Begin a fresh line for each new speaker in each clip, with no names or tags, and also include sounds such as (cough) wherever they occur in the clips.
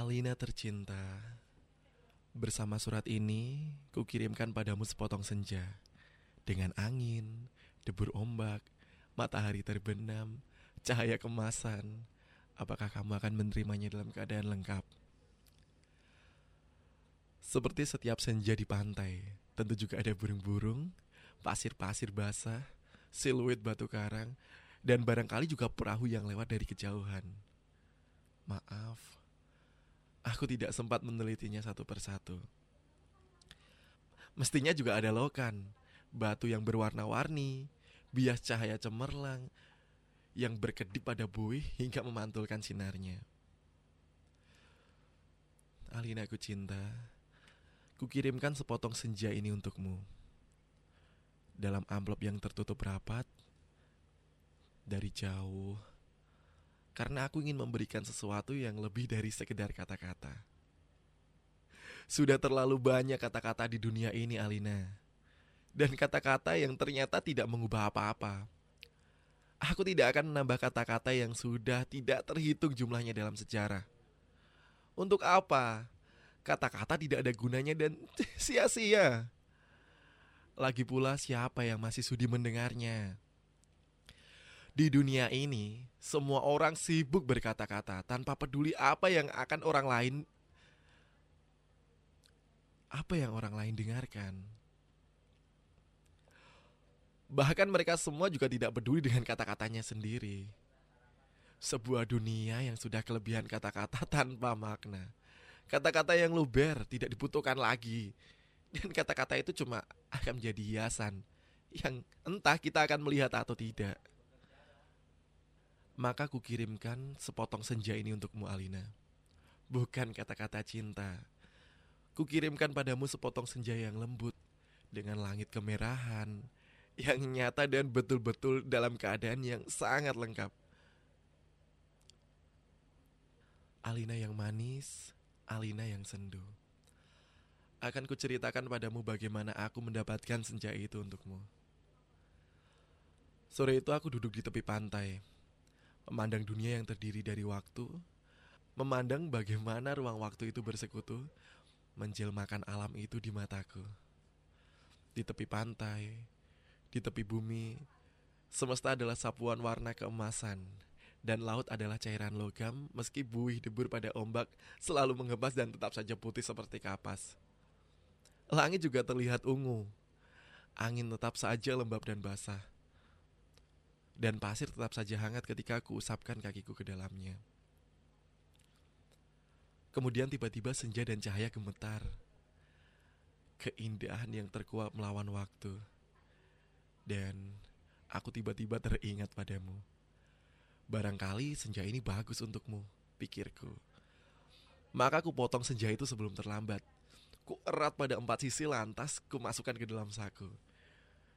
Alina tercinta, bersama surat ini kukirimkan padamu sepotong senja dengan angin, debur ombak, matahari terbenam, cahaya kemasan. Apakah kamu akan menerimanya dalam keadaan lengkap? Seperti setiap senja di pantai, tentu juga ada burung-burung, pasir-pasir basah, siluet batu karang, dan barangkali juga perahu yang lewat dari kejauhan. Maaf, aku tidak sempat menelitinya satu persatu. Mestinya juga ada lokan, batu yang berwarna-warni, bias cahaya cemerlang, yang berkedip pada buih hingga memantulkan sinarnya. Alina aku cinta, kukirimkan sepotong senja ini untukmu. Dalam amplop yang tertutup rapat, dari jauh, karena aku ingin memberikan sesuatu yang lebih dari sekedar kata-kata. Sudah terlalu banyak kata-kata di dunia ini, Alina, dan kata-kata yang ternyata tidak mengubah apa-apa Aku tidak akan menambah kata-kata yang sudah tidak terhitung jumlahnya dalam sejarah. Untuk apa? Kata-kata tidak ada gunanya dan (laughs) sia-sia. Lagi pula siapa yang masih sudi mendengarnya? Di dunia ini, semua orang sibuk berkata-kata tanpa peduli apa yang akan orang lain apa yang orang lain dengarkan. Bahkan mereka semua juga tidak peduli dengan kata-katanya sendiri. Sebuah dunia yang sudah kelebihan kata-kata (laughs) tanpa makna. Kata-kata yang luber tidak dibutuhkan lagi. Dan kata-kata itu cuma akan menjadi hiasan yang entah kita akan melihat atau tidak. Maka kukirimkan sepotong senja ini untukmu Alina. Bukan kata-kata cinta. Kukirimkan padamu sepotong senja yang lembut dengan langit kemerahan, yang nyata dan betul-betul dalam keadaan yang sangat lengkap. Alina yang manis, Alina yang sendu. Akan kuceritakan padamu bagaimana aku mendapatkan senja itu untukmu. Sore itu aku duduk di tepi pantai, memandang dunia yang terdiri dari waktu, memandang bagaimana ruang waktu itu bersekutu, menjelmakan alam itu di mataku. Di tepi pantai, di tepi bumi, semesta adalah sapuan warna keemasan, dan laut adalah cairan logam meski buih debur pada ombak selalu mengebas dan tetap saja putih seperti kapas. Langit juga terlihat ungu, angin tetap saja lembab dan basah, dan pasir tetap saja hangat ketika aku usapkan kakiku ke dalamnya. Kemudian tiba-tiba senja dan cahaya gemetar. Keindahan yang terkuat melawan waktu. Dan aku tiba-tiba teringat padamu. Barangkali senja ini bagus untukmu, pikirku. Maka aku potong senja itu sebelum terlambat. Ku erat pada empat sisi lantas ku masukkan ke dalam saku.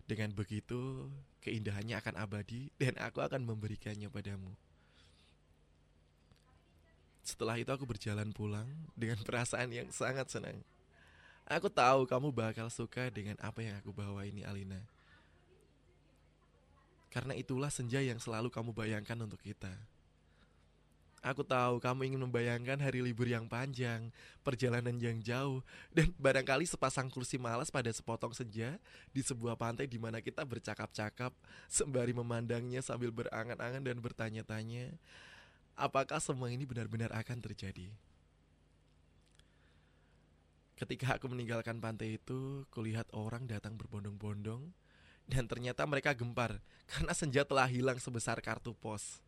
Dengan begitu, keindahannya akan abadi dan aku akan memberikannya padamu. Setelah itu aku berjalan pulang dengan (laughs) perasaan yang sangat senang. Aku tahu kamu bakal suka dengan apa yang aku bawa ini Alina. Karena itulah senja yang selalu kamu bayangkan untuk kita. Aku tahu kamu ingin membayangkan hari libur yang panjang, perjalanan yang jauh, dan barangkali sepasang kursi malas pada sepotong senja di sebuah pantai di mana kita bercakap-cakap sembari memandangnya sambil berangan-angan dan bertanya-tanya, apakah semua ini benar-benar akan terjadi? Ketika aku meninggalkan pantai itu, kulihat orang datang berbondong-bondong dan ternyata mereka gempar karena senja telah hilang sebesar kartu pos.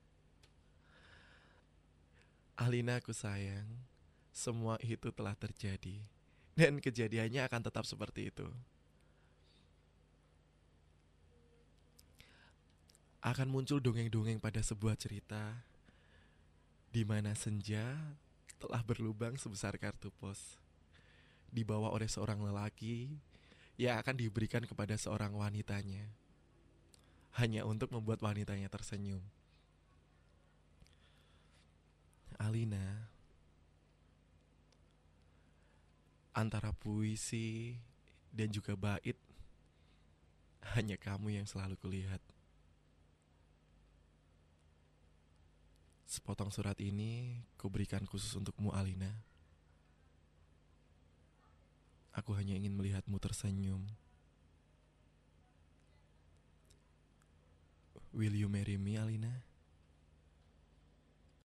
Alina aku sayang, semua itu telah terjadi dan kejadiannya akan tetap seperti itu. Akan muncul dongeng-dongeng pada sebuah cerita di mana senja telah berlubang sebesar kartu pos dibawa oleh seorang lelaki yang akan diberikan kepada seorang wanitanya hanya untuk membuat wanitanya tersenyum. Alina, antara puisi dan juga bait, hanya kamu yang selalu kulihat. Sepotong surat ini kuberikan khusus untukmu Alina. Aku hanya ingin melihatmu tersenyum. Will you marry me, Alina?